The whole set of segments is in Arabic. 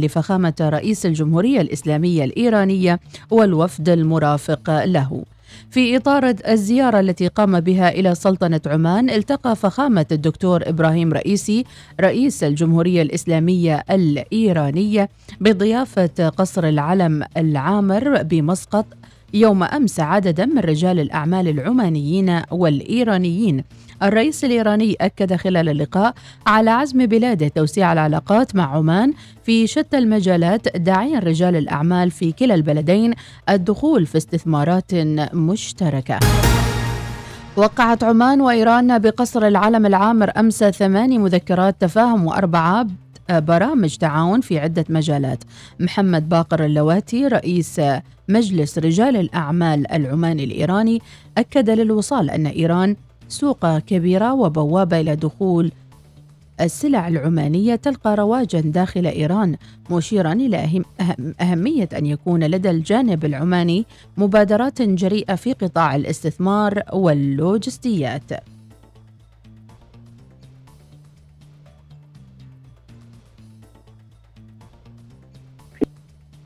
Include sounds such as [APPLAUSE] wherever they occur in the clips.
لفخامة رئيس الجمهورية الإسلامية الإيرانية والوفد المرافق له. في إطار الزيارة التي قام بها إلى سلطنة عمان التقى فخامة الدكتور إبراهيم رئيسي رئيس الجمهورية الإسلامية الإيرانية بضيافة قصر العلم العامر بمسقط يوم أمس عددا من رجال الأعمال العمانيين والإيرانيين. الرئيس الإيراني أكد خلال اللقاء على عزم بلاده توسيع العلاقات مع عمان في شتى المجالات داعيا رجال الأعمال في كلا البلدين الدخول في استثمارات مشتركة. وقعت عمان وإيران بقصر العلم العامر أمس ثماني مذكرات تفاهم وأربعة برامج تعاون في عدة مجالات. محمد باقر اللواتي رئيس مجلس رجال الأعمال العماني الإيراني أكد للوصال أن إيران سوق كبيرة وبوابة إلى دخول السلع العمانية تلقى رواجا داخل إيران مشيرا إلى أهمية أن يكون لدى الجانب العماني مبادرات جريئة في قطاع الاستثمار واللوجستيات.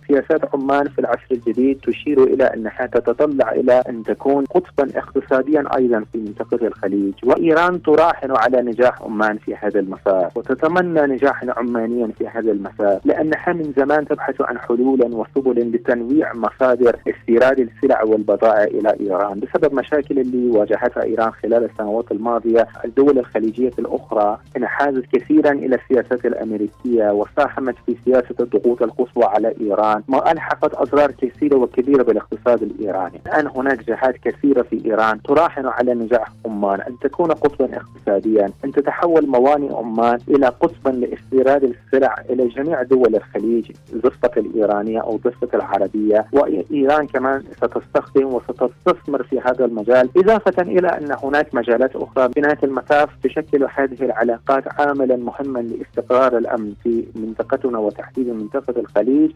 سياسات عمان في العصر الجديد تشير إلى انها تتطلع إلى أن تكون قطبا اقتصاديا أيضا في منطقة الخليج، وإيران تراهن على نجاح عمان في هذا المسار، وتتمنى نجاحا عمانيا في هذا المسار، لانها من زمان تبحث عن حلولا وسبل لتنويع مصادر استيراد السلع والبضائع إلى إيران، بسبب مشاكل اللي واجهتها إيران خلال السنوات الماضية، الدول الخليجية الأخرى انحازت كثيرا إلى السياسات الأمريكية وساهمت في سياسة الضغوط القصوى على إيران. ما ألحقت أضرار كثيرة وكبيرة بالاقتصاد الإيراني. الآن هناك جهات كثيرة في إيران تراهن على نجاح عمان. أن تكون قطبا اقتصاديا. أن تتحول موانئ عمان إلى قطبا لاستيراد السلع إلى جميع دول الخليج ضفة الإيرانية أو ضفة العربية. وإيران كمان ستستخدم وستستثمر في هذا المجال. إضافة إلى أن هناك مجالات أخرى. بنهاية المطاف تشكل هذه العلاقات عاملا مهما لاستقرار الأمن في منطقتنا وتحديدا منطقة الخليج.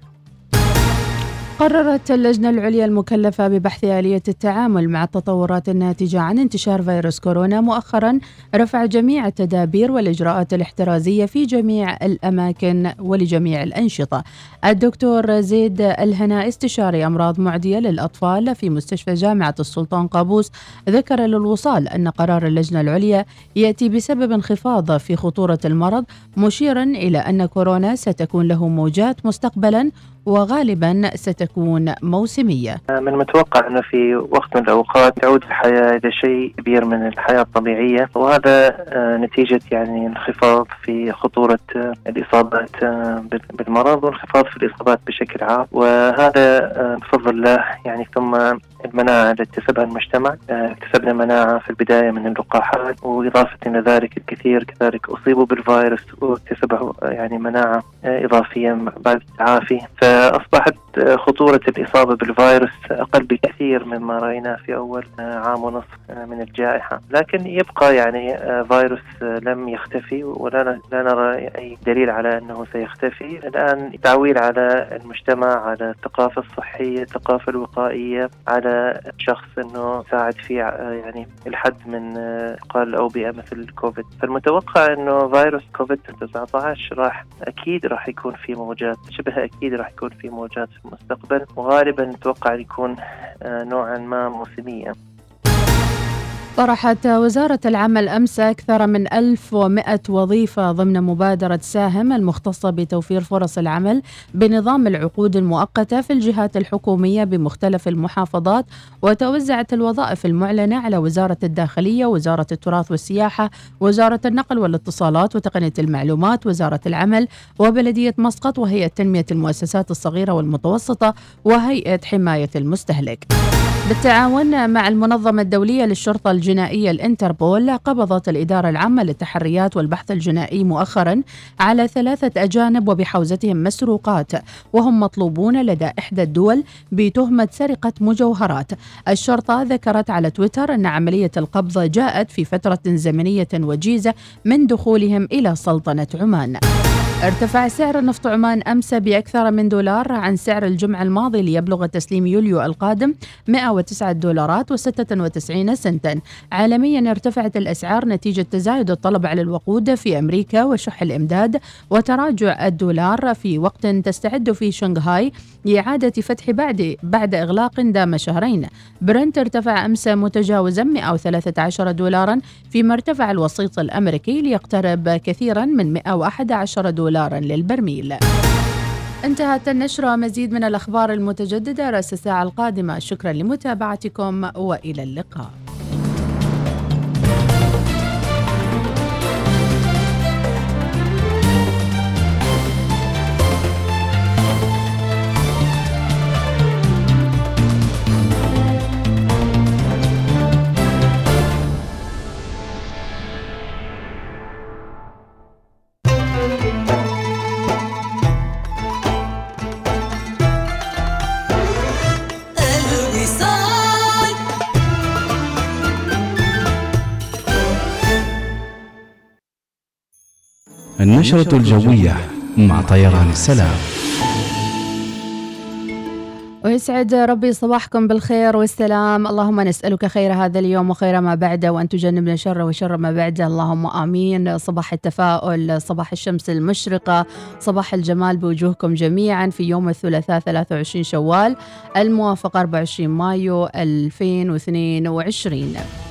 قررت اللجنة العليا المكلفة ببحث آلية التعامل مع التطورات الناتجة عن انتشار فيروس كورونا مؤخرا رفع جميع التدابير والإجراءات الاحترازية في جميع الأماكن ولجميع الأنشطة. الدكتور زيد الهنا استشاري أمراض معدية للأطفال في مستشفى جامعة السلطان قابوس ذكر للوصال أن قرار اللجنة العليا يأتي بسبب انخفاض في خطورة المرض مشيرا إلى أن كورونا ستكون له موجات مستقبلا وغالبا ستكون موسمية. من المتوقع أنه في وقت من الأوقات تعود الحياة إلى شيء كبير من الحياة الطبيعية وهذا آه، نتيجة يعني انخفاض في خطورة آه، الإصابات آه، بالمرض وانخفاض في الإصابات بشكل عام. وهذا بفضل الله يعني ثم المناعة اللي اكتسبها المجتمع اكتسبنا مناعة في البداية من اللقاحات وإضافة إلى ذلك الكثير كذلك أصيبوا بالفيروس واكتسبوا يعني مناعة إضافية بعد التعافي. فأصبحت خطورة الإصابة بالفيروس أقل بكثير مما رأيناه في أول عام ونصف من الجائحة. لكن يبقى يعني فيروس لم يختفي ولا لا نرى أي دليل على أنه سيختفي. الآن تعويل على المجتمع على الثقافة الصحية الثقافة الوقائية على شخص أنه ساعد في يعني الحد من انتقال الأوبئة مثل الكوفيد. فالمتوقع أنه فيروس كوفيد 19 راح أكيد راح يكون في موجات شبه أكيد راح يكون في موجات في المستقبل. وغالبا نتوقع يكون آه، نوعا ما موسميا. طرحت وزارة العمل أمس أكثر من 1100 وظيفة ضمن مبادرة ساهم المختصة بتوفير فرص العمل بنظام العقود المؤقتة في الجهات الحكومية بمختلف المحافظات وتوزعت الوظائف المعلنة على وزارة الداخلية وزارة التراث والسياحة وزارة النقل والاتصالات وتقنية المعلومات وزارة العمل وبلدية مسقط وهيئة تنمية المؤسسات الصغيرة والمتوسطة وهيئة حماية المستهلك. بالتعاون مع المنظمة الدولية للشرطة الجنائية الانتربول قبضت الإدارة العامة للتحريات والبحث الجنائي مؤخرا على ثلاثة أجانب وبحوزتهم مسروقات وهم مطلوبون لدى إحدى الدول بتهمة سرقة مجوهرات. الشرطة ذكرت على تويتر أن عملية القبض جاءت في فترة زمنية وجيزة من دخولهم إلى سلطنة عمان. ارتفع سعر النفط عمان أمس بأكثر من دولار عن سعر الجمعة الماضي ليبلغ تسليم يوليو القادم 109 دولارات و96 سنتا. عالميا ارتفعت الأسعار نتيجة تزايد الطلب على الوقود في أمريكا وشح الإمداد وتراجع الدولار في وقت تستعد في شنغهاي لإعادة فتح بعد بعد إغلاق دام شهرين. برنت ارتفع أمس متجاوزا 113 دولارا فيما ارتفع الوسيط الأمريكي ليقترب كثيرا من 111 دولارا للبرميل. انتهت النشرة. مزيد من الأخبار المتجددة رأس الساعة القادمة. شكرا لمتابعتكم وإلى اللقاء. النشرة الجوية مع طيران السلام. ويسعد ربي صباحكم بالخير والسلام. اللهم نسألك خير هذا اليوم وخير ما بعده وأن تجنبنا شر وشر ما بعده. اللهم آمين. صباح التفاؤل صباح الشمس المشرقة صباح الجمال بوجوهكم جميعا في يوم الثلاثاء 23 شوال الموافق 24 مايو 2022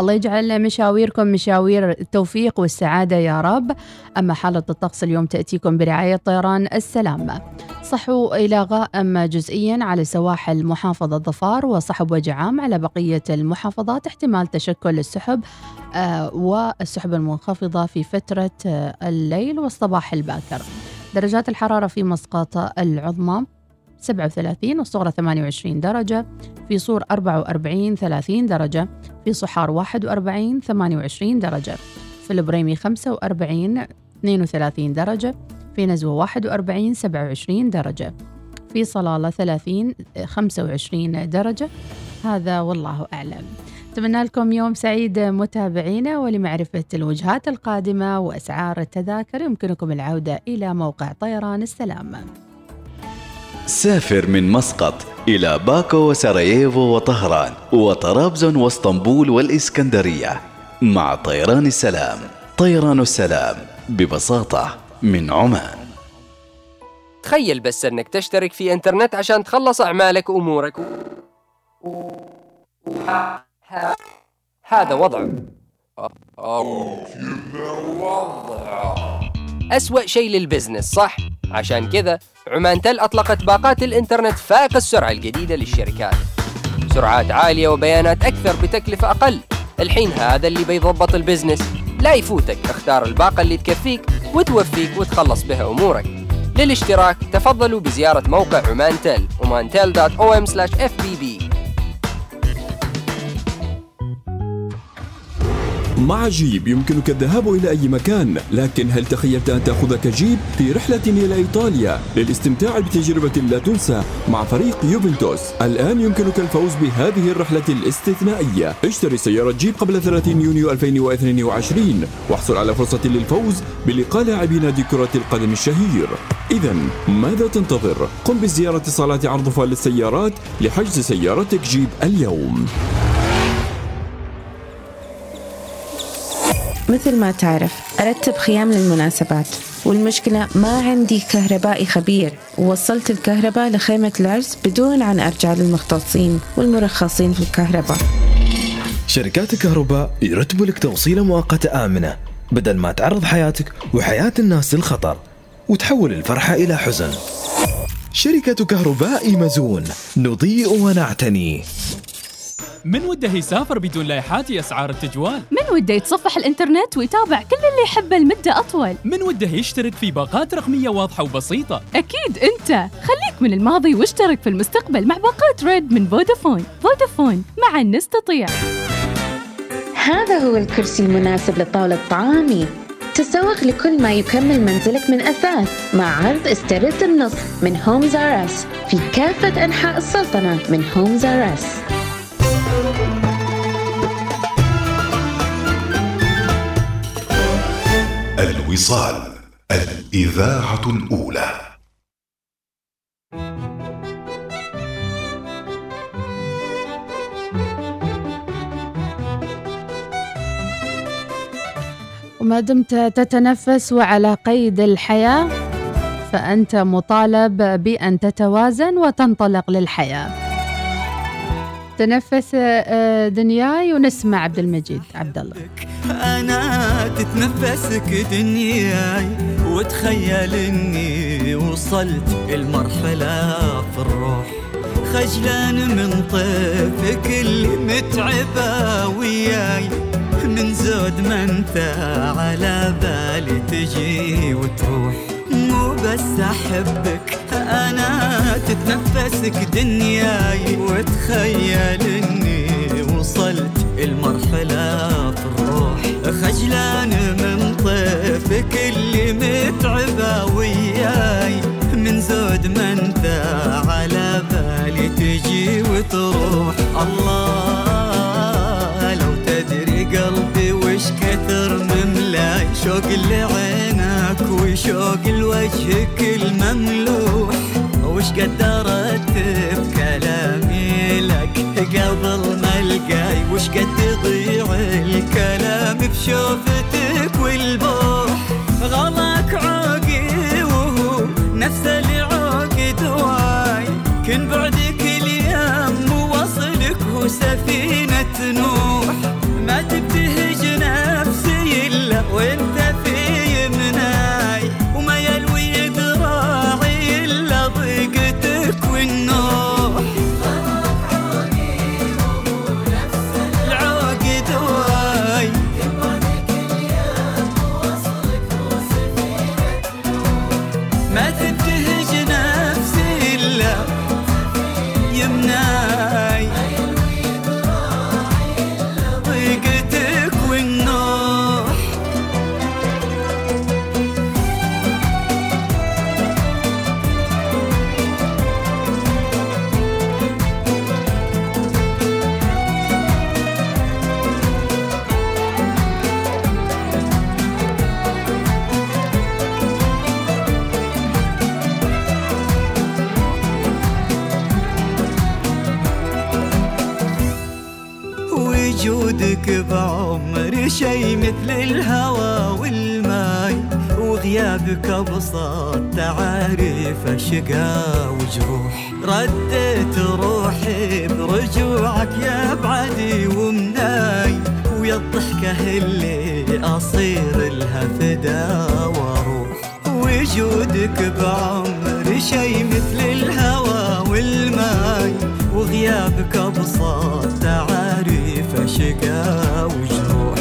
الله يجعل مشاويركم مشاوير التوفيق والسعادة يا رب. أما حالة الطقس اليوم تأتيكم برعاية طيران السلامة صحو إلى غائم جزئيا على سواحل محافظة ظفار وصحب وجه عام على بقية المحافظات احتمال تشكل السحب آه والسحب المنخفضة في فترة آه الليل والصباح الباكر. درجات الحرارة في مسقط العظمى. 37 والصغرى 28 درجة في صور 44 30 درجة في صحار 41 28 درجة في البريمي 45 32 درجة في نزوة 41 27 درجة في صلالة 30 25 درجة. هذا والله أعلم. أتمنى لكم يوم سعيد متابعينا ولمعرفة الوجهات القادمة وأسعار التذاكر يمكنكم العودة إلى موقع طيران السلام. سافر من مسقط إلى باكو وسراييفو وطهران وطرابزون واسطنبول والإسكندرية. مع طيران السلام طيران السلام ببساطة من عمان. تخيل بس أنك تشترك في إنترنت عشان تخلص أعمالك وأمورك. هذا وضع. أسوأ شيء لل business صح؟ عشان كذا عمان تل أطلقت باقات الإنترنت فائق السرعة الجديدة للشركات. سرعات عالية وبيانات أكثر بتكلفة أقل. الحين هذا اللي بيضبط ال business. لا يفوتك اختار الباقة اللي تكفيك وتوفيك وتخلص بها أمورك. للاشتراك تفضلوا بزيارة موقع عمان تل omantel.om/fbb مع جيب يمكنك الذهاب إلى أي مكان لكن هل تخيلت أن تأخذك جيب في رحلة إلى إيطاليا؟ للاستمتاع بتجربة لا تنسى مع فريق يوفنتوس. الآن يمكنك الفوز بهذه الرحلة الاستثنائية. اشتري سيارة جيب قبل 30 يونيو 2022 واحصل على فرصة للفوز بلقاء لاعبي نادي كرة القدم الشهير. إذا ماذا تنتظر؟ قم بزيارة صالات عرض فال للسيارات لحجز سيارتك جيب اليوم. مثل ما تعرف أرتب خيام للمناسبات. والمشكلة ما عندي كهربائي خبير. ووصلت الكهرباء لخيمة العرس بدون أن أرجع للمختصين والمرخصين في الكهرباء. شركات الكهرباء يرتبوا لك توصيلة مؤقتة آمنة بدل ما تعرض حياتك وحياة الناس للخطر وتحول الفرحة إلى حزن. شركة كهرباء إيمازون نضيء ونعتني. من وده يسافر بدون لا يحاتي أسعار التجوال؟ من وده يتصفح الإنترنت ويتابع كل اللي يحبه لمدة أطول؟ من وده يشترك في باقات رقمية واضحة وبسيطة؟ أكيد أنت. خليك من الماضي واشترك في المستقبل مع باقات Red من Vodafone. Vodafone معا نستطيع. هذا هو الكرسي المناسب لطاولة طعامي. تسوق لكل ما يكمل منزلك من أثاث مع عرض استرد النصف من Homes R Us في كافة أنحاء السلطنة من Homes R الوصال الإذاعة الأولى. وما دمت تتنفس وعلى قيد الحياة فأنت مطالب بأن تتوازن وتنطلق للحياة. تنفس آه، دنياي ونسمع عبد المجيد عبد الله. أنا تتنفسك دنياي وتخيل إني وصلت المرحلة في الروح. خجلان من طيفك اللي متعبة وياي من زود ما أنت على بالي تجي وتروح. مو بس أحبك أنا تتنفسك دنياي وتخيل اني وصلت المرحلة في الروح خجلان من طيفك اللي متعبة وياي. من زود ما انت على بالي تجي وتروح. الله لو تدري قلبي وش كثر مملاي. شوق لعينك وشوق لوجهك المملوح وش قدرت بكلامي لك قبل ما ألقاي؟ وش قد يضيع الكلام بشوفتك والبوح؟ غلاك عوقي وهو نفس اللي عوقد واي كن بعدك اليوم وصلك هو سفينة رديت روحي برجوعك يا بعدي ومناي ويا الضحكة اللي أصير لها فدا وأروح وجودك بعمري شي مثل الهوى والماي وغيابك ابسط تعاريف شقا وجروح.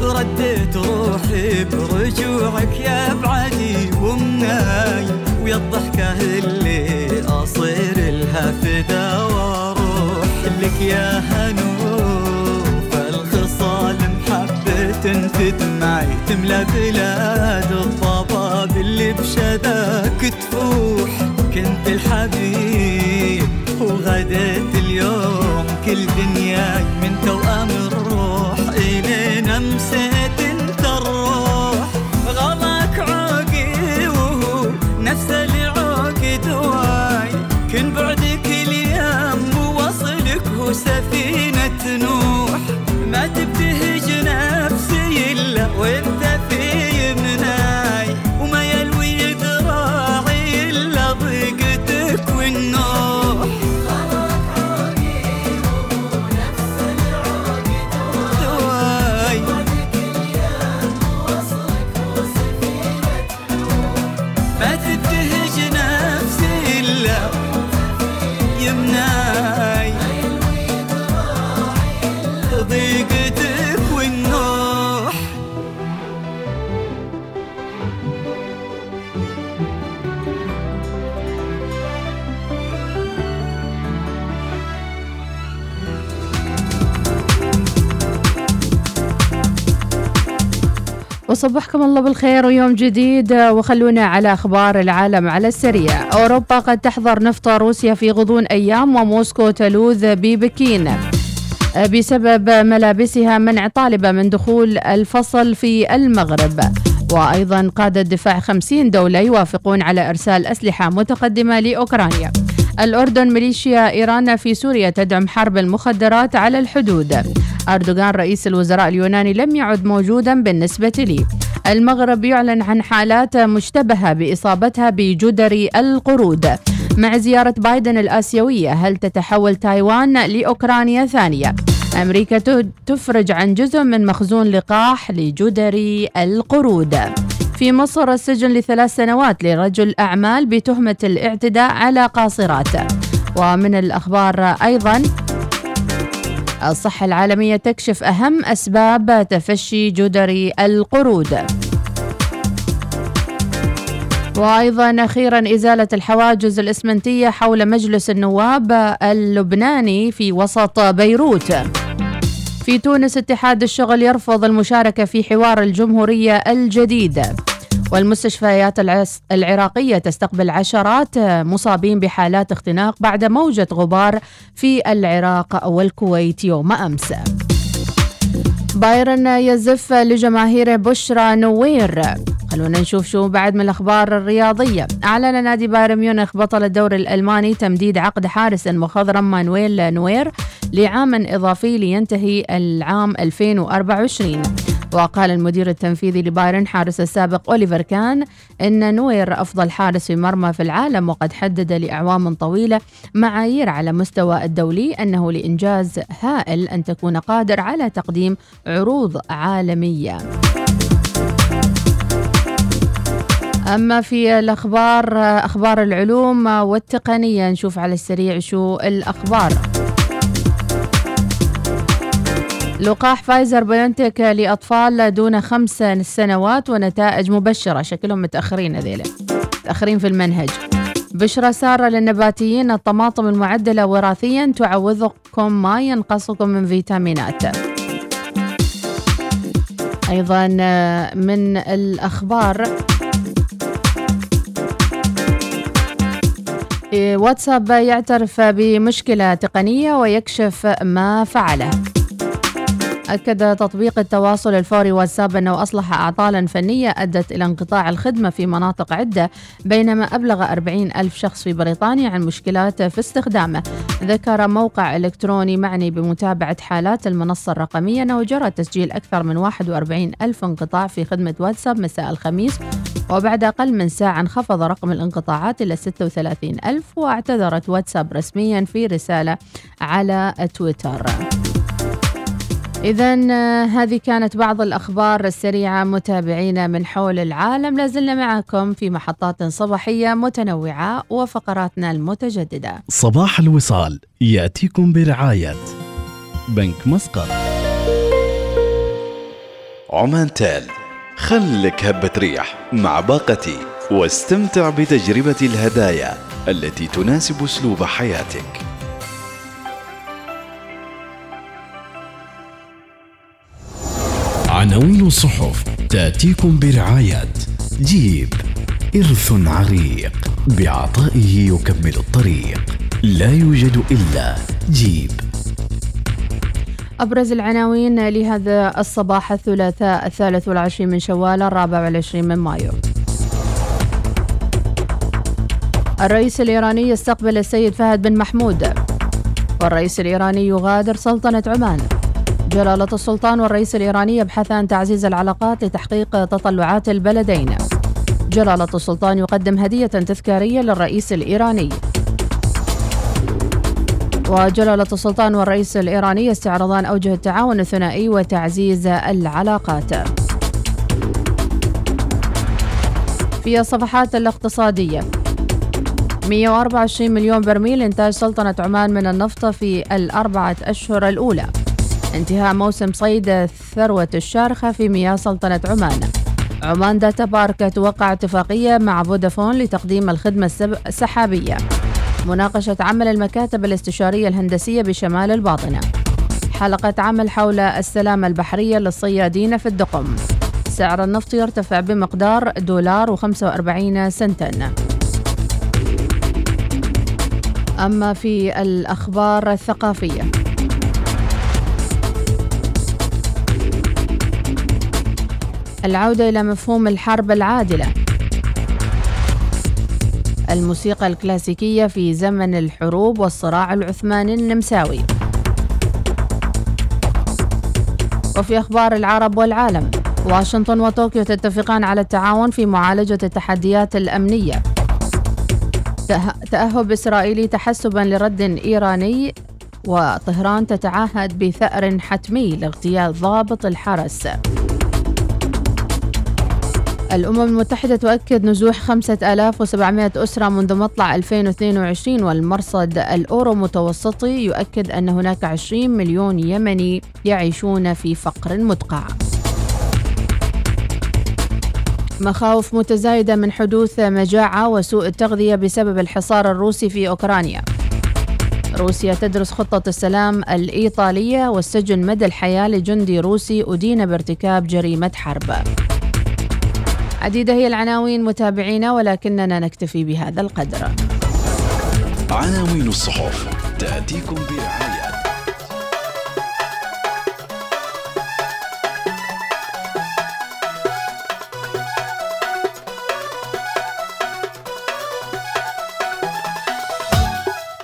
رديت روحي برجوعك يا بعدي فدا وأروح لك يا هنوف الخصال محبة تدمعي تملى بلاد الضباب اللي بشذاك تفوح. كنت الحبيب وغديت اليوم. كل دنياي من توأم الروح. إلين أمسيت وصبحكم الله بالخير ويوم جديد. وخلونا على أخبار العالم على السريع. أوروبا قد تحضر نفط روسيا في غضون أيام وموسكو تلوذ ببكين. بسبب ملابسها منع طالبة من دخول الفصل في المغرب. وأيضا قادة دفاع 50 دولة يوافقون على إرسال أسلحة متقدمة لأوكرانيا. الأردن ميليشيا إيران في سوريا تدعم حرب المخدرات على الحدود. أردوغان رئيس الوزراء اليوناني لم يعد موجودا بالنسبة لي. المغرب يعلن عن حالات مشتبهة بإصابتها بجدري القرود. مع زيارة بايدن الآسيوية هل تتحول تايوان لأوكرانيا ثانية؟ أمريكا تفرج عن جزء من مخزون لقاح لجدري القرود. في مصر السجن لثلاث سنوات لرجل أعمال بتهمة الاعتداء على قاصرات. ومن الأخبار أيضا الصحة العالمية تكشف أهم أسباب تفشي جدري القرود. وأيضا أخيرا إزالة الحواجز الإسمنتية حول مجلس النواب اللبناني في وسط بيروت. في تونس اتحاد الشغل يرفض المشاركة في حوار الجمهورية الجديد. والمستشفيات العراقية تستقبل عشرات مصابين بحالات اختناق بعد موجة غبار في العراق والكويت يوم أمس. بايرن يزف لجماهير بشرى نوير. خلونا نشوف شو بعد من الأخبار الرياضية. أعلن نادي بايرن ميونخ بطل الدوري الألماني تمديد عقد حارس مخضرم مانويل نوير لعام إضافي لينتهي العام 2024 وقال المدير التنفيذي لبايرن حارس السابق أوليفر كان إن نوير أفضل حارس في مرمى في العالم وقد حدد لأعوام طويلة معايير على مستوى الدولي أنه لإنجاز هائل أن تكون قادر على تقديم عروض عالمية. أما في الأخبار أخبار العلوم والتقنية نشوف على السريع شو الأخبار. لقاح فايزر بيونتك لأطفال دون خمس سنوات ونتائج مبشرة. شكلهم متأخرين هذيلا. متأخرين في المنهج. بشرى سارة للنباتيين الطماطم المعدلة وراثيا تعوضكم ما ينقصكم من فيتامينات. أيضا من الأخبار واتساب يعترف بمشكلة تقنية ويكشف ما فعله. أكد تطبيق التواصل الفوري واتساب أنه أصلح أعطالا فنية أدت إلى انقطاع الخدمة في مناطق عدة بينما أبلغ 40 ألف شخص في بريطانيا عن مشكلات في استخدامه. ذكر موقع إلكتروني معني بمتابعة حالات المنصة الرقمية أنه جرى تسجيل أكثر من 41 ألف انقطاع في خدمة واتساب مساء الخميس وبعد أقل من ساعة انخفض رقم الانقطاعات إلى 36 ألف واعتذرت واتساب رسميا في رسالة على تويتر. إذا هذه كانت بعض الأخبار السريعة متابعينا من حول العالم. لازلنا معكم في محطات صباحية متنوعة وفقراتنا المتجددة. صباح الوصال يأتيكم برعاية بنك مسقط. عمان تال خلك هبة ريح مع باقتي واستمتع بتجربة الهدايا التي تناسب أسلوب حياتك. عناوين الصحف تأتيكم برعاية جيب إرث عريق بعطائه يكمل الطريق لا يوجد إلا جيب. أبرز العناوين لهذا الصباح الثلاثاء الثالث والعشرين من شوال الرابع والعشرين من مايو. الرئيس الإيراني يستقبل السيد فهد بن محمود. والرئيس الإيراني يغادر سلطنة عمان. جلالة السلطان والرئيس الإيراني يبحثان تعزيز العلاقات لتحقيق تطلعات البلدين. جلالة السلطان يقدم هدية تذكارية للرئيس الإيراني. وجلالة السلطان والرئيس الإيراني يستعرضان أوجه التعاون الثنائي وتعزيز العلاقات. في الصفحات الاقتصادية 124 مليون برميل إنتاج سلطنة عمان من النفط في الأربعة أشهر الأولى. انتهاء موسم صيد ثروة الشارخة في مياه سلطنة عمان. عمان داتا بارك توقع اتفاقية مع فودافون لتقديم الخدمة السحابية. مناقشة عمل المكاتب الاستشارية الهندسية بشمال الباطنة. حلقة عمل حول السلامة البحرية للصيادين في الدقم. سعر النفط يرتفع بمقدار دولار و45 سنتا. أما في الأخبار الثقافية العودة إلى مفهوم الحرب العادلة. الموسيقى الكلاسيكية في زمن الحروب والصراع العثماني النمساوي. وفي أخبار العرب والعالم واشنطن وطوكيو تتفقان على التعاون في معالجة التحديات الأمنية. تأهب إسرائيلي تحسبا لرد إيراني وطهران تتعهد بثأر حتمي لاغتيال ضابط الحرس. الأمم المتحدة تؤكد نزوح 5700 أسرة منذ مطلع 2022 والمرصد الأورو متوسطي يؤكد أن هناك 20 مليون يمني يعيشون في فقر مدقع. مخاوف متزايدة من حدوث مجاعة وسوء التغذية بسبب الحصار الروسي في أوكرانيا. روسيا تدرس خطة السلام الإيطالية والسجن مدى الحياة لجندي روسي أدين بارتكاب جريمة حرب. عديدة هي العناوين متابعينا ولكننا نكتفي بهذا القدر. عناوين الصحف تأتيكم برعاية.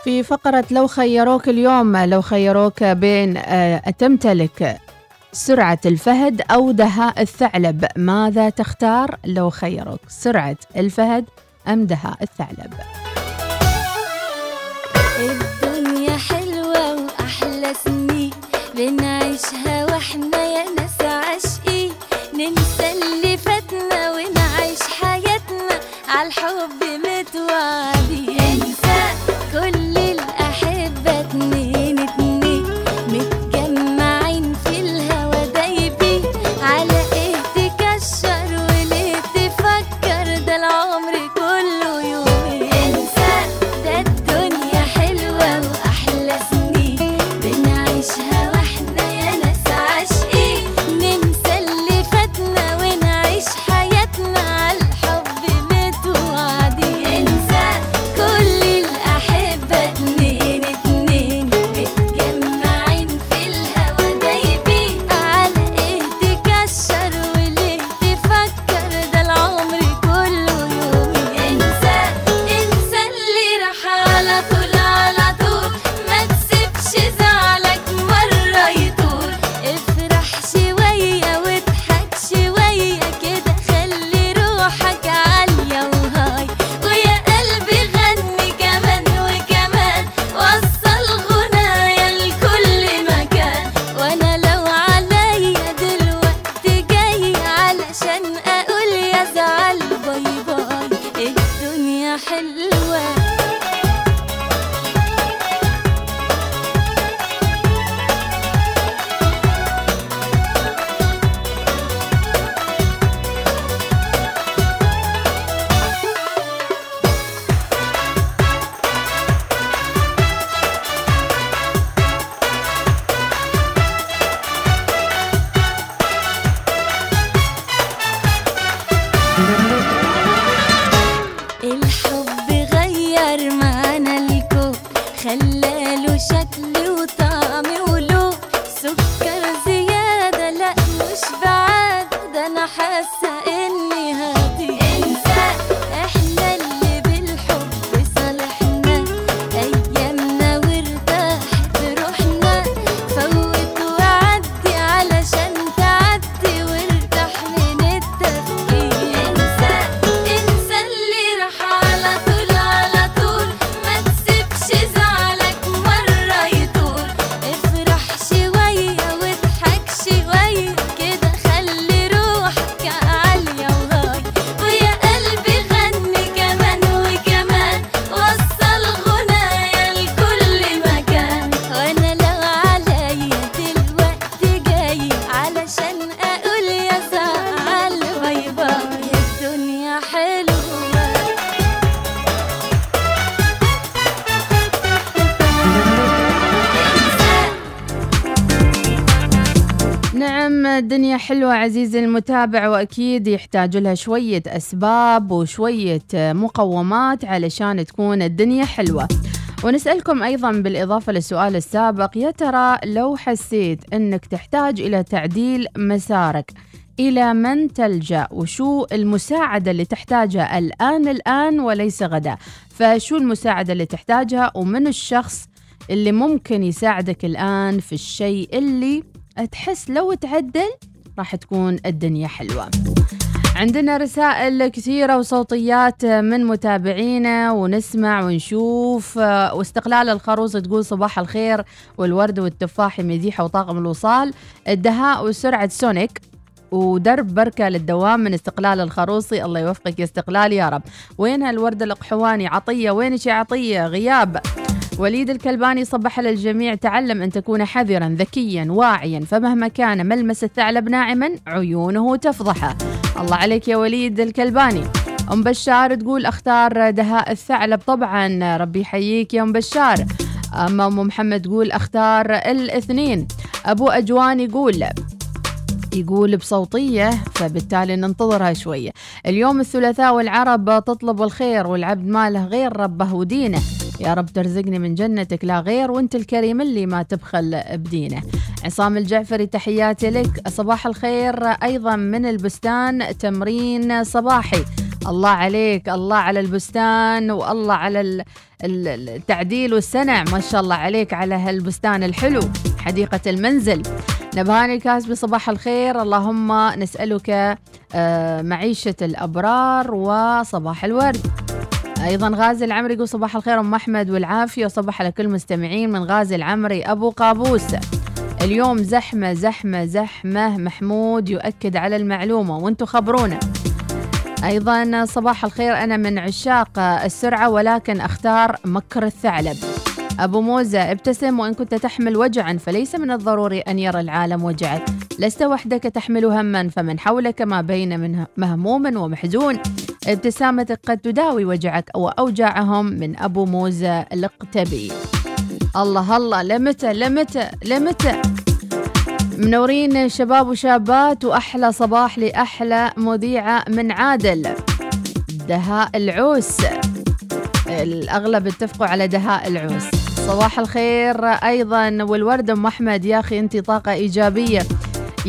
في فقرة لو خيروك اليوم لو خيروك بين آه، تمتلك سرعة الفهد أو دهاء الثعلب. ماذا تختار؟ لو خيروك سرعة الفهد أم دهاء الثعلب؟ الدنيا حلوة وأحلى سنين. بنعيشها وإحنا يا ناس المتابع وأكيد يحتاج لها شوية أسباب وشوية مقومات علشان تكون الدنيا حلوة. ونسألكم أيضا بالإضافة للسؤال السابق يا ترى لو حسيت أنك تحتاج إلى تعديل مسارك إلى من تلجأ؟ وشو المساعدة اللي تحتاجها الآن الآن وليس غدا؟ فشو المساعدة اللي تحتاجها؟ ومن الشخص اللي ممكن يساعدك الآن في الشيء اللي تحس لو تعدل؟ راح تكون الدنيا حلوة. عندنا رسائل كثيرة وصوتيات من متابعينا ونسمع ونشوف. واستقلال الخروص تقول صباح الخير والورد والتفاح مديحة وطاقم الوصال. الدهاء وسرعة سونيك ودرب بركة للدوام من استقلال الخروصي. الله يوفقك يا استقلال يا رب. وينها الوردة القحواني؟ عطية. وينك يا عطية؟ غياب. وليد الكلباني صبح على الجميع تعلم أن تكون حذرا ذكيا واعيا فمهما كان ملمس الثعلب ناعما عيونه تفضحه الله عليك يا وليد الكلباني. أم بشار تقول أختار دهاء الثعلب. طبعا ربي يحييك يا أم بشار. أما أم محمد تقول أختار الاثنين. أبو أجوان يقول يقول بصوتية فبالتالي ننتظرها شوية. اليوم الثلاثاء والعرب تطلب الخير والعبد ما له غير ربه ودينه. يا رب ترزقني من جنتك لا غير وانت الكريم اللي ما تبخل بدينه. عصام الجعفري تحياتي لك. صباح الخير. أيضا من البستان تمرين صباحي. الله عليك الله على البستان والله على ال- ال- التعديل والسنع. ما شاء الله عليك على هالبستان الحلو حديقة المنزل. نبهاني الكاسبي صباح الخير. اللهم نسألك آه، معيشة الأبرار وصباح الورد. أيضا غازي العمري يقول صباح الخير أم أحمد والعافية وصباح على كل المستمعين من غازي العمري أبو قابوس. اليوم زحمة زحمة زحمة. محمود يؤكد على المعلومة وأنتم خبرونا. أيضا صباح الخير أنا من عشاق السرعة ولكن أختار مكر الثعلب. أبو موزة ابتسم وإن كنت تحمل وجعا فليس من الضروري أن يرى العالم وجعك لست وحدك تحمل هما فمن حولك ما بين من مهموم ومحزون. ابتسامتك قد تداوي وجعك أو أوجاعهم من أبو موزة الاقتبي الله الله لمتى لمتى لمتى؟ منورين شباب وشابات وأحلى صباح لأحلى مذيعة من عادل. دهاء العوس. الأغلب اتفقوا على دهاء العوس. صباح الخير أيضا والورد أم أحمد. يا أخي أنت طاقة إيجابية.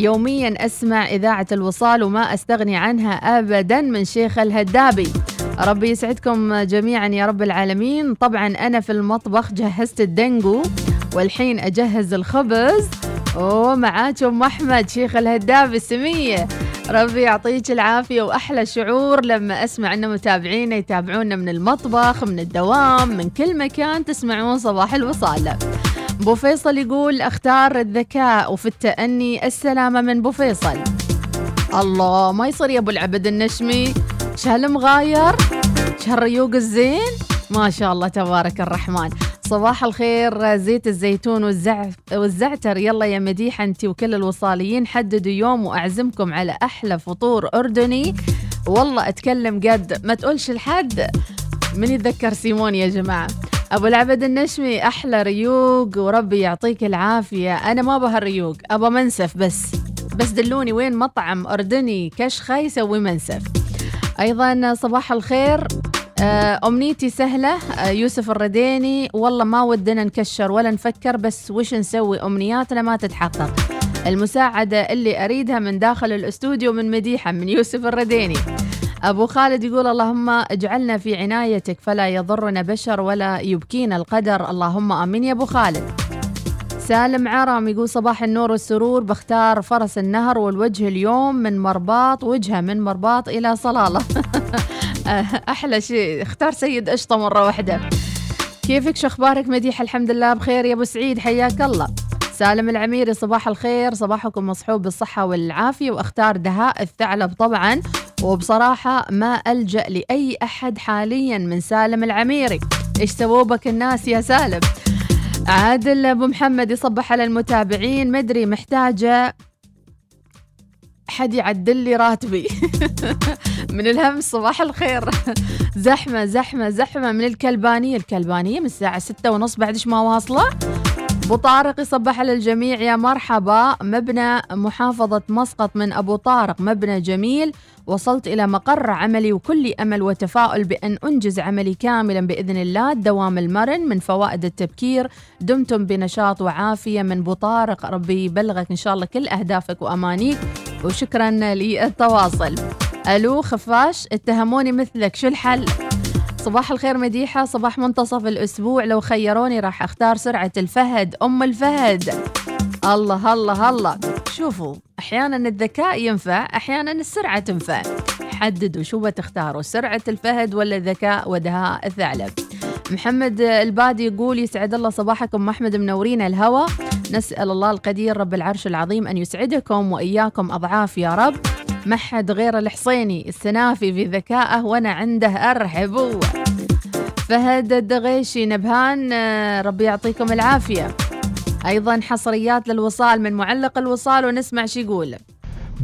يوميا أسمع إذاعة الوصال وما أستغني عنها أبدا من شيخ الهدابي. ربي يسعدكم جميعا يا رب العالمين. طبعا أنا في المطبخ جهزت الدنجو والحين أجهز الخبز. ومعاك أم أحمد شيخ الهدابي السمية. ربي يعطيك العافية وأحلى شعور لما أسمع أن متابعينا يتابعونا من المطبخ من الدوام من كل مكان تسمعون صباح الوصال. بو فيصل يقول أختار الذكاء وفي التأني السلامة من بو فيصل. الله ما يصير يا أبو العبد النشمي. شهالمغاير شهالريوق الزين. ما شاء الله تبارك الرحمن. صباح الخير زيت الزيتون والزعتر. يلا يا مديحة انت وكل الوصاليين حددوا يوم وأعزمكم على أحلى فطور أردني. والله أتكلم قد ما تقولش لحد من يتذكر سيمون يا جماعة. أبو العبد النشمي أحلى ريوق وربي يعطيك العافية. أنا ما بها الريوق أبا منسف بس. بس دلوني وين مطعم أردني كشخة يسوي منسف. أيضا صباح الخير. آه، أمنيتي سهلة. آه، يوسف الرديني. والله ما ودنا نكشر ولا نفكر بس وش نسوي؟ أمنياتنا ما تتحقق. المساعدة اللي أريدها من داخل الأستوديو من مديحة من يوسف الرديني. أبو خالد يقول اللهم اجعلنا في عنايتك فلا يضرنا بشر ولا يبكينا القدر. اللهم آمين يا أبو خالد. سالم عرم يقول صباح النور والسرور بختار فرس النهر والوجه اليوم من مرباط وجهه من مرباط إلى صلالة. [LAUGHS] أحلى شيء. اختار سيد قشطة مرة واحدة. كيفك؟ شو أخبارك؟ مديح الحمد لله بخير. يا أبو سعيد حياك الله. سالم العميري صباح الخير. صباحكم مصحوب بالصحة والعافية وأختار دهاء الثعلب طبعا. وبصراحة ما ألجأ لأي أحد حاليا من سالم العميري إيش سووا بك الناس يا سالم؟ عادل أبو محمد يصبح على المتابعين. مدري محتاجة حد يعدل لي راتبي. [LAUGHS] من الهمس صباح الخير. زحمة زحمة زحمة من الكلبانية. الكلبانية من الساعة ستة ونص بعدش ما واصلة. أبو طارق يصبح على الجميع يا مرحبا. مبنى محافظة مسقط من أبو طارق. مبنى جميل. وصلت إلى مقر عملي وكل أمل وتفاؤل بأن أنجز عملي كاملا بإذن الله. الدوام المرن من فوائد التبكير. دمتم بنشاط وعافية من أبو طارق. ربي يبلغك إن شاء الله كل أهدافك وأمانيك. وشكرا للتواصل. ألو خفاش اتهموني مثلك. شو الحل؟ صباح الخير مديحة صباح منتصف الأسبوع. لو خيروني راح أختار سرعة الفهد أم الفهد. الله الله الله. شوفوا أحيانا الذكاء ينفع أحيانا السرعة تنفع. حددوا شو بتختاروا سرعة الفهد ولا ذكاء ودهاء الثعلب. محمد البادي يقول يسعد الله صباحكم. أحمد منورين الهوى نسأل الله القدير رب العرش العظيم أن يسعدكم وإياكم أضعاف يا رب. ما حد غير الحصيني السنافي في ذكائه وأنا عنده أرحبوا فهد الدغيشي نبهان آه، ربي يعطيكم العافية. أيضا حصريات للوصال من معلق الوصال ونسمع شو يقول.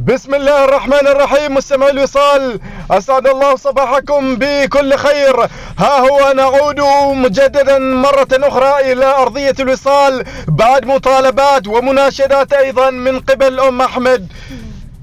بسم الله الرحمن الرحيم مستمعي الوصال أسعد الله صباحكم بكل خير. ها هو نعود مجددا مرة أخرى إلى أرضية الوصال بعد مطالبات ومناشدات أيضا من قبل أم أحمد.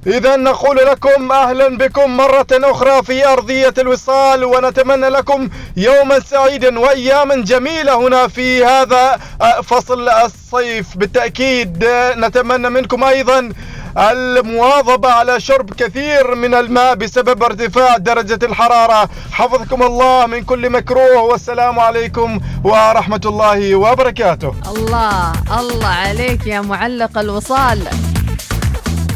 إذا نقول لكم أهلا بكم مرة أخرى في أرضية الوصال ونتمنى لكم يوما سعيدا وأياما جميلة هنا في هذا فصل الصيف. بالتأكيد نتمنى منكم أيضا المواظبة على شرب كثير من الماء بسبب ارتفاع درجة الحرارة. حفظكم الله من كل مكروه. والسلام عليكم ورحمة الله وبركاته. الله الله عليك يا معلق الوصال.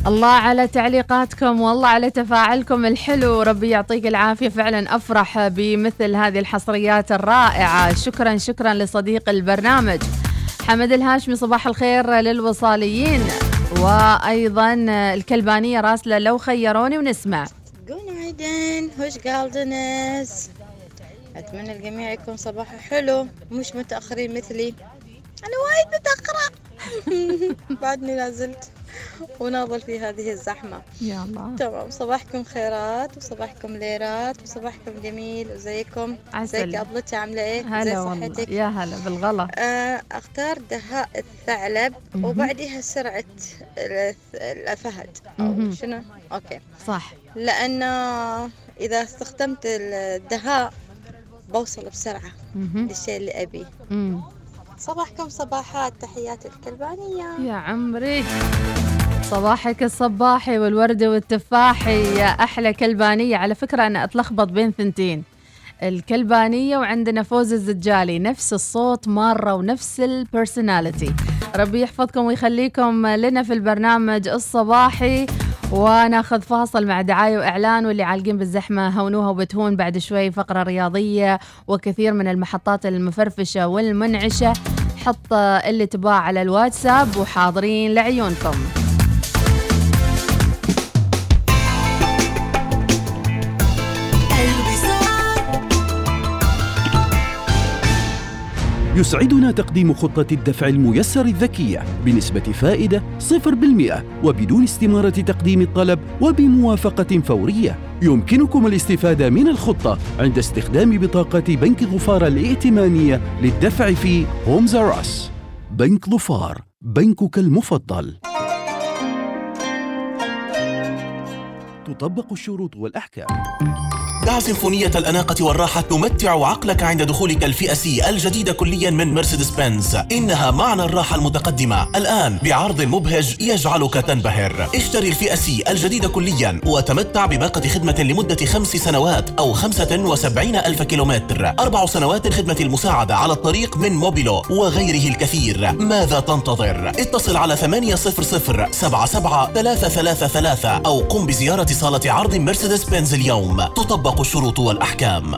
الله على تعليقاتكم والله على تفاعلكم الحلو. ربي يعطيك العافية. فعلا أفرح بمثل هذه الحصريات الرائعة. شكرا شكرا لصديق البرنامج. حمد الهاشمي صباح الخير للوصاليين. وأيضا الكلبانية راسلة لو خيروني ونسمع. جونايدن هوش جالدنس أتمنى الجميع يكون صباحه حلو مش متأخرين مثلي. أنا وايد متأخرة. [LAUGHS] بعدني لازلت [LAUGHS] وناضل في هذه الزحمة. يا الله. تمام صباحكم خيرات وصباحكم ليرات وصباحكم جميل وزيكم. عسل. زيك أبلتي عاملة إيه؟ زي هلا والله. صحتك؟ يا هلا بالغلا آه، أختار دهاء الثعلب. وبعدها سرعة ال- الفهد أو. شنو؟ okay. صح. لأن إذا استخدمت الدهاء بوصل بسرعة. للشيء اللي أبيه. مم. صباحكم صباحات تحيات الكلبانية. يا عمري. صباحك الصباحي والورد والتفاحي. يا أحلى كلبانية. على فكرة أنا أتلخبط بين ثنتين. الكلبانية وعندنا فوز الزجالي. نفس الصوت مرة ونفس ال personality ربي يحفظكم ويخليكم لنا في البرنامج الصباحي. وناخذ فاصل مع دعاية وإعلان واللي عالقين بالزحمة هونوها وبتهون بعد شوي فقرة رياضية وكثير من المحطات المفرفشة والمنعشة. حط اللي تباه على الواتساب وحاضرين لعيونكم. يسعدنا تقديم خطة الدفع الميسر الذكية بنسبة فائدة 0% وبدون استمارة تقديم الطلب وبموافقة فورية. يمكنكم الاستفادة من الخطة عند استخدام بطاقة بنك ظفار الائتمانية للدفع في هومز راس. بنك ظفار، بنكك المفضل. تطبق الشروط والأحكام. دع سيمفونية الأناقة والراحة تمتع عقلك عند دخولك الفئة سي الجديدة كليا من مرسيدس بنز إنها معنى الراحة المتقدمة. الآن بعرض مبهج يجعلك تنبهر. اشتري الفئة سي الجديدة كليا وتمتع بباقة خدمة لمدة خمس سنوات أو خمسة وسبعين ألف كيلومتر. أربع سنوات الخدمة المساعدة على الطريق من Mobilo وغيره الكثير. ماذا تنتظر؟ اتصل على 800 77 333 أو قم بزيارة صالة عرض مرسيدس بنز اليوم. تطبق الشروط والأحكام.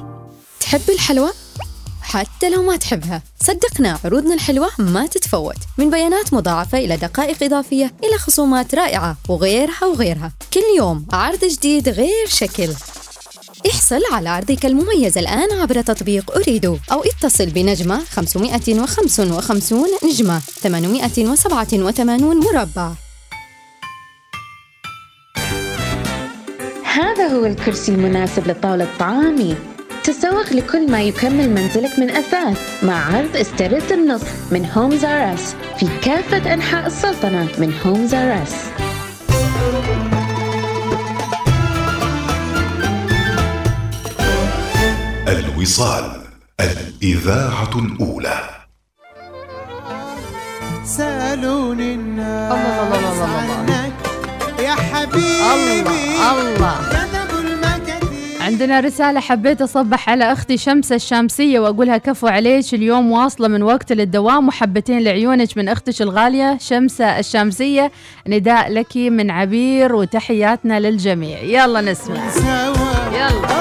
تحب الحلوى؟ حتى لو ما تحبها. صدقنا عروضنا الحلوة ما تتفوت. من بيانات مضاعفة إلى دقائق إضافية إلى خصومات رائعة وغيرها وغيرها. كل يوم عرض جديد غير شكل. احصل على عرضك المميز الآن عبر تطبيق أريدو أو اتصل بنجمة 555 نجمة 887 مربع. هو الكرسي المناسب لطاولة طعامي؟ تسوق لكل ما يكمل منزلك من أثاث مع عرض استرد النص من Homes R Us في كافة أنحاء السلطنة من هومز آر أس الوصال الإذاعة الأولى. سألوني الناس الله الله الله الله. عنك يا حبيبي. الله الله. عندنا رسالة حبيت أصبح على أختي شمس الشامسية وأقولها كفو عليك اليوم واصلة من وقت للدوام وحبتين لعيونك من أختك الغالية شمسة الشامسية. نداء لك من عبير وتحياتنا للجميع. يلا نسمع. يلا.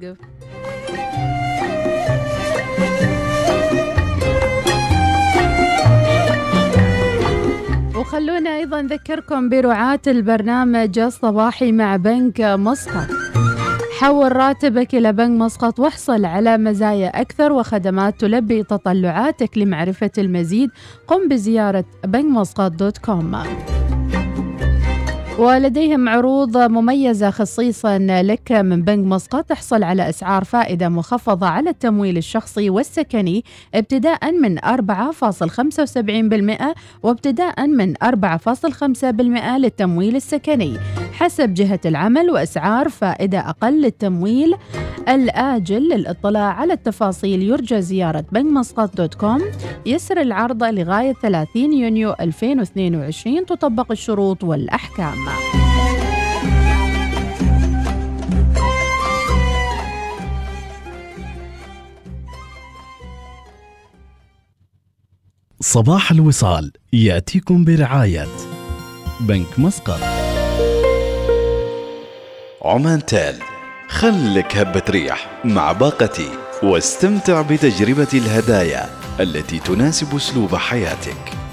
لا يوقف وخلونا أيضا نذكركم برعاة البرنامج الصباحي مع بنك مسقط. حول راتبك إلى بنك مسقط واحصل على مزايا أكثر وخدمات تلبي تطلعاتك لمعرفة المزيد قم بزيارة بنكمسقط دوت كوم. ولديهم عروض مميزة خصيصا لك من بنك مسقط تحصل على أسعار فائدة مخفضة على التمويل الشخصي والسكني ابتداء من 4.75% وابتداء من 4.5% للتمويل السكني. حسب جهة العمل وأسعار فائدة أقل للتمويل الآجل للإطلاع على التفاصيل. يرجى زيارة بنك مسقط دوت كوم. يسر العرض لغاية 30 يونيو 2022 تطبق الشروط والأحكام. صباح الوصال. يأتيكم برعاية بنك مسقط. عمان تال. خلك هبة ريح مع باقتي واستمتع بتجربة الهدايا التي تناسب أسلوب حياتك.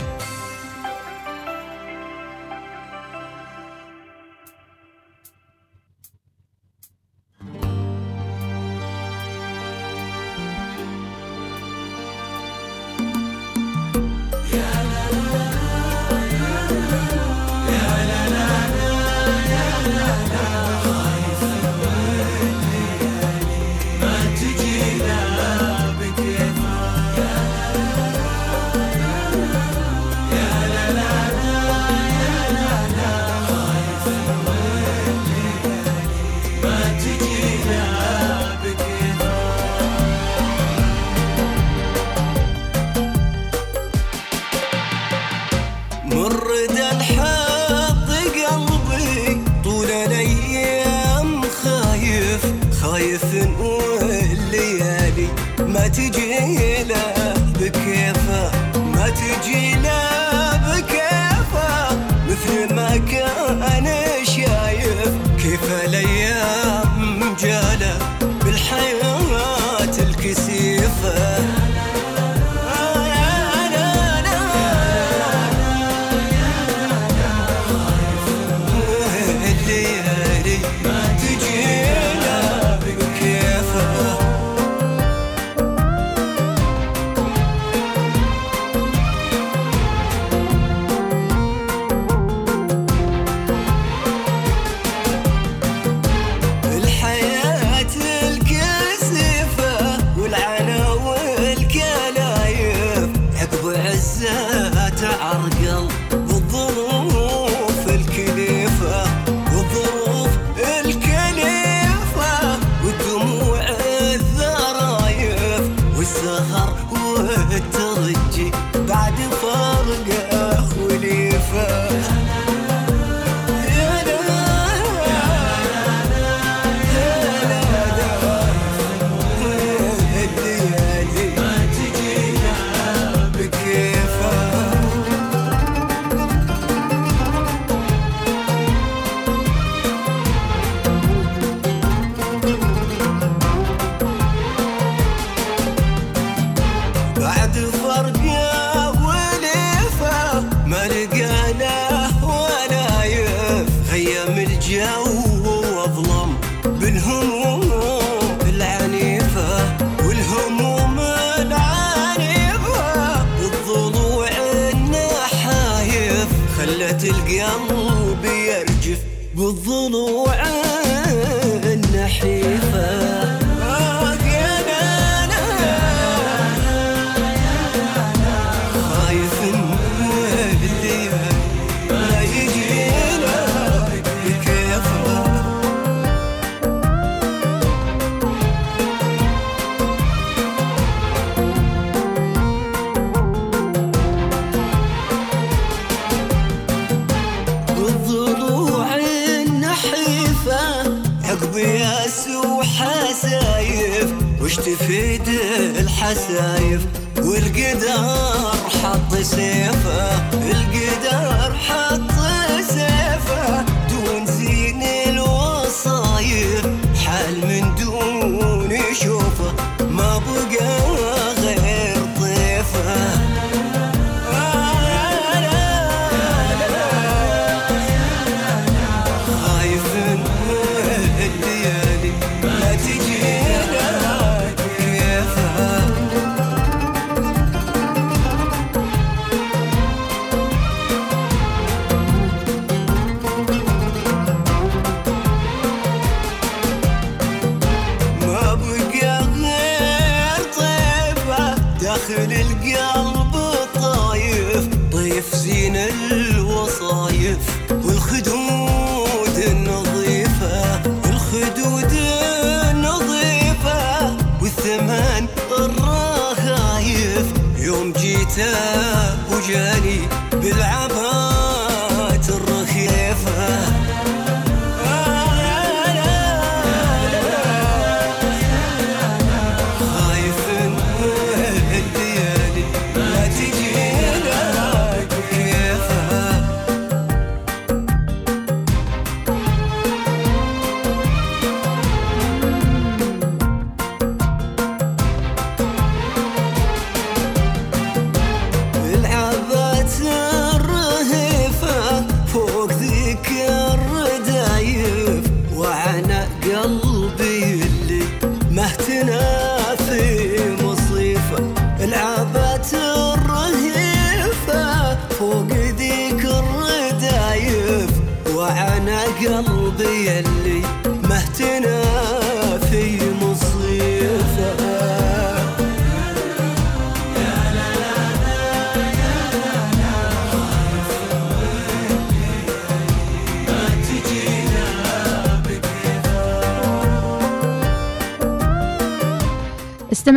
حط If.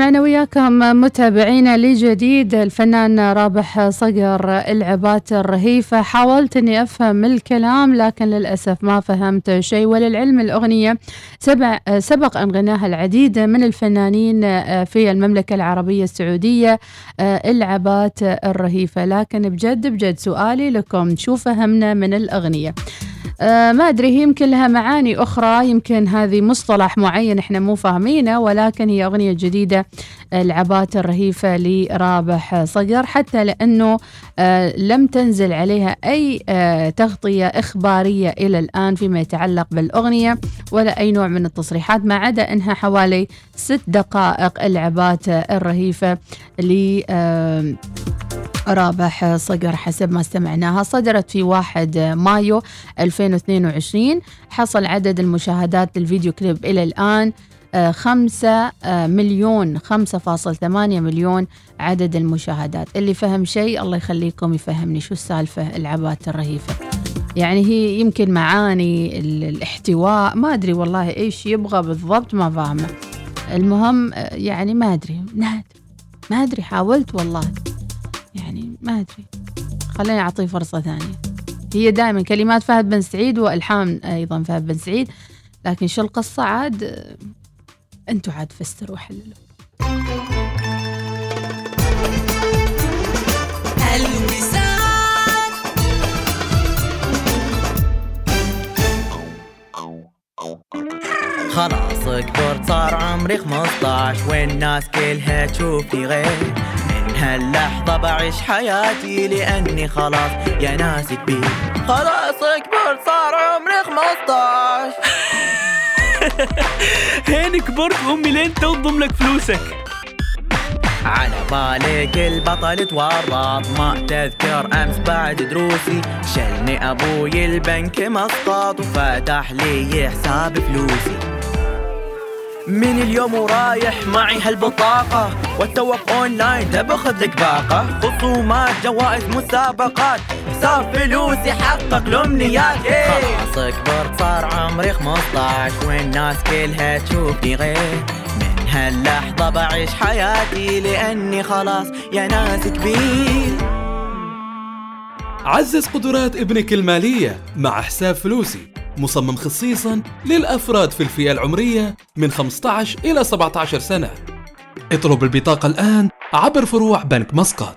استمعنا وياكم متابعينا لجديد الفنان رابح صقر العبات الرهيفة حاولت أني أفهم الكلام لكن للأسف ما فهمت شيء. وللعلم الأغنية سبع سبق أن غناها العديد من الفنانين في المملكة العربية السعودية العبات الرهيفة لكن بجد بجد سؤالي لكم شو فهمنا من الأغنية؟ آه ما أدري هي يمكن لها معاني أخرى يمكن هذه مصطلح معين إحنا مو فاهمينه ولكن هي أغنية جديدة العبات الرهيفة لرابح صقر حتى لأنه آه لم تنزل عليها أي آه تغطية إخبارية إلى الآن فيما يتعلق بالأغنية ولا أي نوع من التصريحات ما عدا أنها حوالي ست دقائق العبات الرهيفة ل آه رابح صقر حسب ما استمعناها صدرت في 1 مايو 2022 حصل عدد المشاهدات للفيديو كليب إلى الآن آه، خمسة آه، مليون خمسة فاصل ثمانية مليون عدد المشاهدات. اللي فهم شيء الله يخليكم يفهمني شو السالفة العبات الرهيفة. يعني هي يمكن معاني ال- الاحتواء ما أدري والله إيش يبغى بالضبط ما فاهمة. المهم آه، يعني ما أدري. نادر. ما أدري حاولت والله. يعني ما أدري. خليني أعطيه فرصة ثانية. هي دائما كلمات فهد بن سعيد وإلحام أيضا فهد بن سعيد لكن شو القصة عاد؟ أنتوا عاد فسروا وحللوا. خلاص كبرت صار عمري 15 والناس كلها تشوفني غير. من هاللحظة بعيش حياتي لأني خلاص يا ناس كبير. خلاص كبرت صار عمري 15 [LAUGHS] هين كبرت أمي لين تو تضم لك فلوسك. على بالك البطل تورط. ما تذكر أمس بعد دروسي شلني أبوي البنك مسقط. وفتح لي حساب فلوسي. من اليوم ورايح معي هالبطاقة. والتوك أونلاين تبخذ لك باقة. خصومات جوائز مسابقات. حساب فلوسي حقق الامنيات خلاص كبرت صار عمري 15 والناس كلها تشوفني غير؟ من هاللحظة بعيش حياتي لأني خلاص يا ناس كبير. عزز قدرات ابنك المالية مع حساب فلوسي. مصمم خصيصا للأفراد في الفئة العمرية من 15 إلى 17 سنة. اطلب البطاقة الآن عبر فروع بنك مسقط.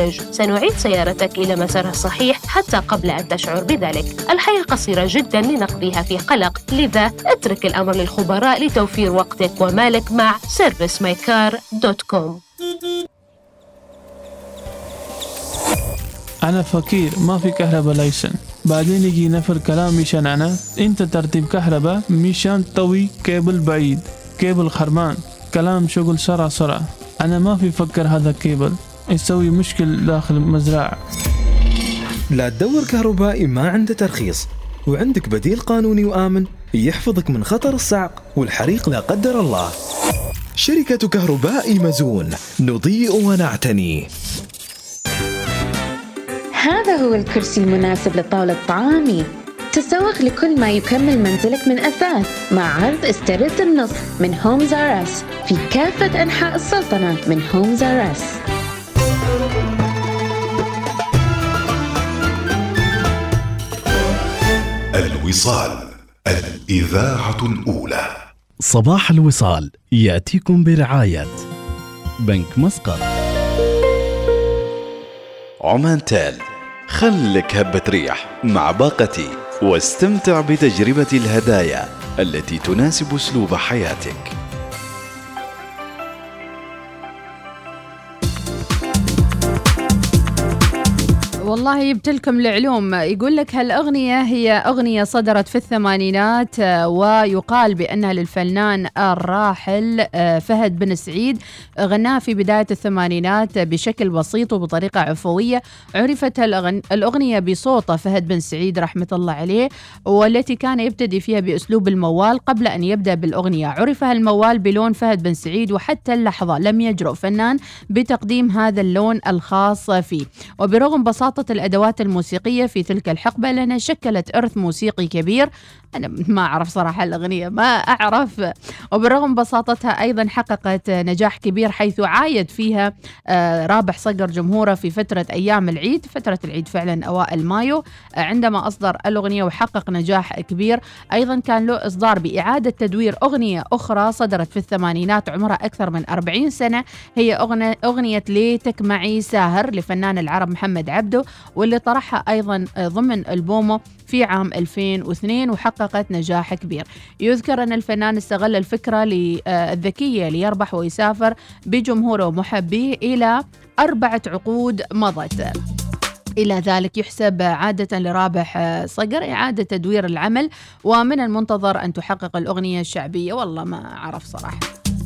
سنعيد سيارتك إلى مسارها الصحيح حتى قبل أن تشعر بذلك. الحياة قصيرة جدا لنقضيها في قلق. لذا اترك الأمر للخبراء لتوفير وقتك ومالك مع servicemycar.com أنا فقير ما في كهرباء license بعدين يجي نفر كلام مشان أنا. أنت ترتيب كهرباء مشان تطوي كيبل بعيد. كيبل خربان كلام شغل سرعة سرعة أنا ما في فكر هذا الكيبل يسوي مشكل داخل المزرعة لا تدور كهربائي ما عنده ترخيص. وعندك بديل قانوني وآمن يحفظك من خطر الصعق والحريق لا قدر الله. شركة كهرباء مزون. نضيء ونعتني. هذا هو الكرسي المناسب لطاولة طعامي. تسوق لكل ما يكمل منزلك من أثاث مع عرض استرد النصف من Homes R Us في كافة أنحاء السلطنة من Homes R الوصال الإذاعة الأولى. صباح الوصال يأتيكم برعاية بنك مسقط. عمان تال خلك هبة ريح مع باقتي واستمتع بتجربة الهدايا التي تناسب أسلوب حياتك. والله جبت لكم العلوم. يقول لك هالأغنية هي أغنية صدرت في الثمانينات آه، ويقال بأنها للفنان الراحل آه، فهد بن سعيد غناها في بداية الثمانينات بشكل بسيط وبطريقة عفوية. عرفت الأغنية بصوت فهد بن سعيد رحمة الله عليه والتي كان يبتدي فيها بأسلوب الموال قبل أن يبدأ بالأغنية. عرف هالموال بلون فهد بن سعيد وحتى اللحظة لم يجرؤ فنان بتقديم هذا اللون الخاص فيه. وبرغم بساطة الأدوات الموسيقية في تلك الحقبة. لأنها شكلت إرث موسيقي كبير. أنا ما أعرف صراحة الأغنية ما أعرف. وبالرغم بساطتها أيضا حققت نجاح كبير حيث عايد فيها آه، رابح صقر جمهوره في فترة أيام العيد. فترة العيد فعلا أوائل مايو. آه، عندما أصدر الأغنية وحقق نجاح كبير أيضا كان له إصدار بإعادة تدوير أغنية أخرى صدرت في الثمانينات عمرها أكثر من 40 سنة. هي أغنية ليتك معي ساهر لفنان العرب محمد عبده. واللي طرحها أيضا ضمن ألبومه في عام 2002 وحققت نجاح كبير. يذكر أن الفنان استغل الفكرة الذكية ليربح ويسافر بجمهوره ومحبيه إلى أربعة عقود مضت. إلى ذلك يحسب عادة لرابح صقر إعادة تدوير العمل ومن المنتظر أن تحقق الأغنية الشعبية. والله ما أعرف صراحة.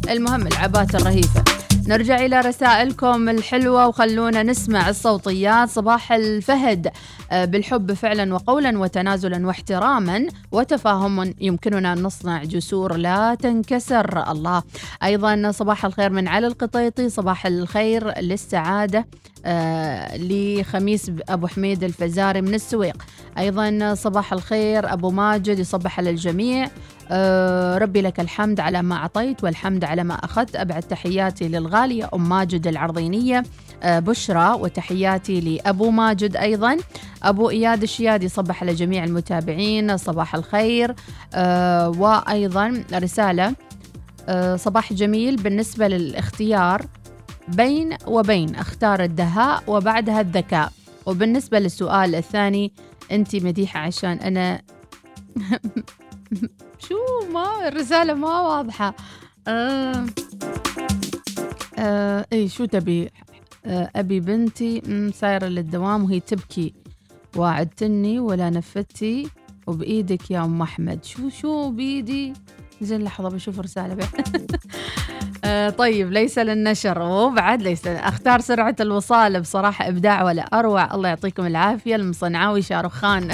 المهم العبات الرهيفة. نرجع إلى رسائلكم الحلوة وخلونا نسمع الصوتيات. صباح الفهد آه، بالحب فعلا وقولا وتنازلا واحتراما وتفاهم يمكننا أن نصنع جسور لا تنكسر. الله. أيضا صباح الخير من علي القطيطي. صباح الخير للسعادة آه، لخميس أبو حميد الفزاري من السويق. أيضا صباح الخير أبو ماجد يصبح على الجميع آه، ربي لك الحمد على ما أعطيت والحمد على ما أخذت. أبعد تحياتي للغالية أم ماجد العرضينية. آه، بشرى وتحياتي لأبو ماجد أيضا. أبو إياد الشيادي صبح على جميع المتابعين صباح الخير. آه، وأيضا رسالة صباح جميل بالنسبة للاختيار بين وبين اختار الدهاء وبعدها الذكاء. وبالنسبة للسؤال الثاني أنت مديحة عشان أنا [LAUGHS] شو ما الرسالة ما واضحة. آه آه إي شو تبي؟ آه أبي بنتي سايرة للدوام وهي تبكي. واعدتني ولا نفذتي وبإيدك يا أم أحمد. شو شو بايدي زين لحظة بشوف رسالة بعد. [LAUGHS] آه طيب ليس للنشر. وبعد ليس أختار سرعة الوصال بصراحة إبداع ولا أروع. الله يعطيكم العافية المصنعاوي شاروخ خان.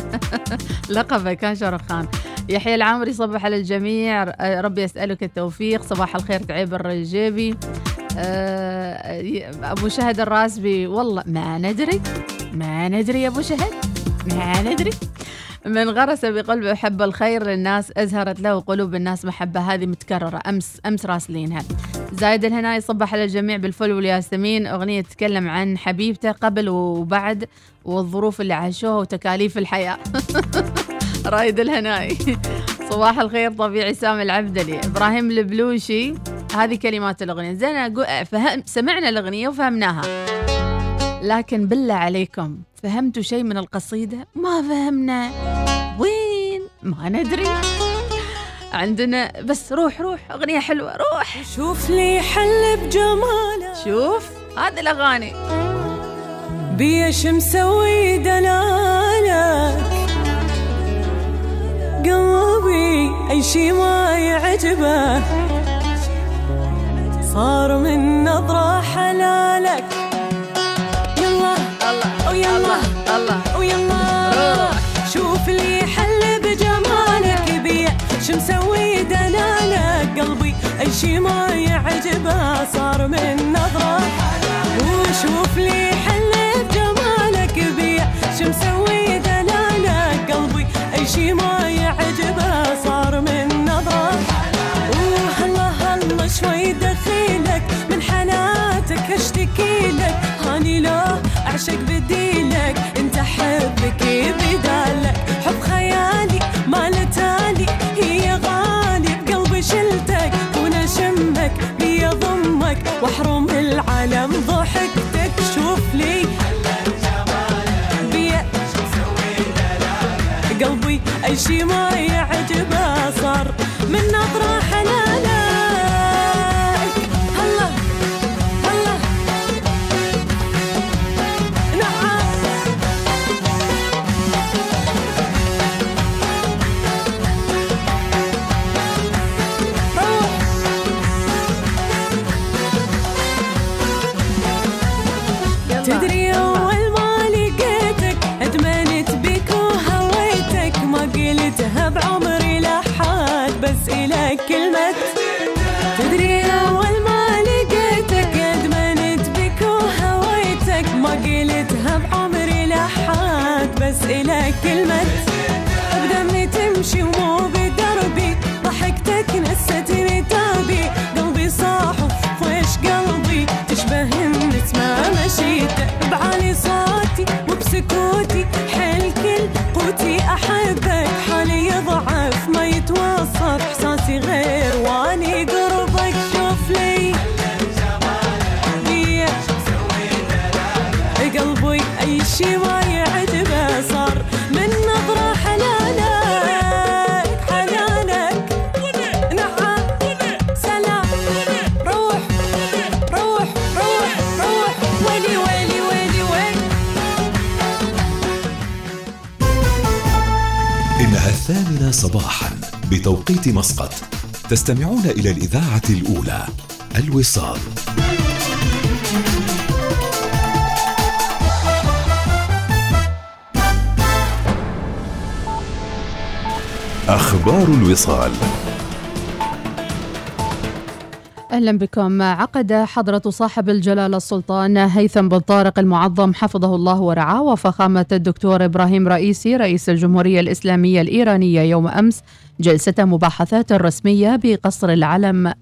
[LAUGHS] لقبه كان شاروخ خان. يحيى العامري صبح على الجميع آه، ربي يسألك التوفيق. صباح الخير تعيب الرجيبي. آه، أبو شهد الراسبي والله ما ندري ما ندري يا أبو شهد ما ندري. من غرس بقلبه حب الخير للناس أزهرت له قلوب الناس محبة. هذه متكررة. أمس أمس راسلينها. زايد الهناي صبح على الجميع بالفل والياسمين. أغنية تتكلم عن حبيبته قبل وبعد والظروف اللي عاشوها وتكاليف الحياة. [LAUGHS] رايد الهناي. صباح الخير طبيعي سامي العبدلي. إبراهيم البلوشي. هذه كلمات الأغنية. زين أقول- فهم سمعنا الأغنية وفهمناها. لكن بالله عليكم فهمتوا شيء من القصيدة؟ ما فهمنا. وين؟ ما ندري. عندنا بس روح روح أغنية حلوة روح. شوف لي حل بجماله. شوف هذه الأغاني. بيش مسوي دلالك؟ قلبي أي شي ما يعجبه. صار من نظرة حلالك. شوف لي حل بجمالك بيع شو مسوي دلالك قلبي؟ أي شي ما يعجبه صار من نظرة. وشوف لي حل بجمالك بيع شو مسوي دلالك قلبي؟ أي شي ما يعجبه صار من نظرة. وهلا هلا شوي دخيلك من حالاتك اشتكي لك. هاني لا أعشق بديلك أنت حبك العالم ضحكتك شوف لي. بي قلبي أي شي ما يعجبه صار. من نظرة بتوقيت مسقط. تستمعون إلى الإذاعة الأولى الوصال. أخبار الوصال. أهلا بكم. عقد حضرة صاحب الجلالة السلطان هيثم بن طارق المعظم حفظه الله ورعاه وفخامة الدكتور إبراهيم رئيسي رئيس الجمهورية الإسلامية الإيرانية يوم أمس جلسة مباحثات رسمية بقصر العلم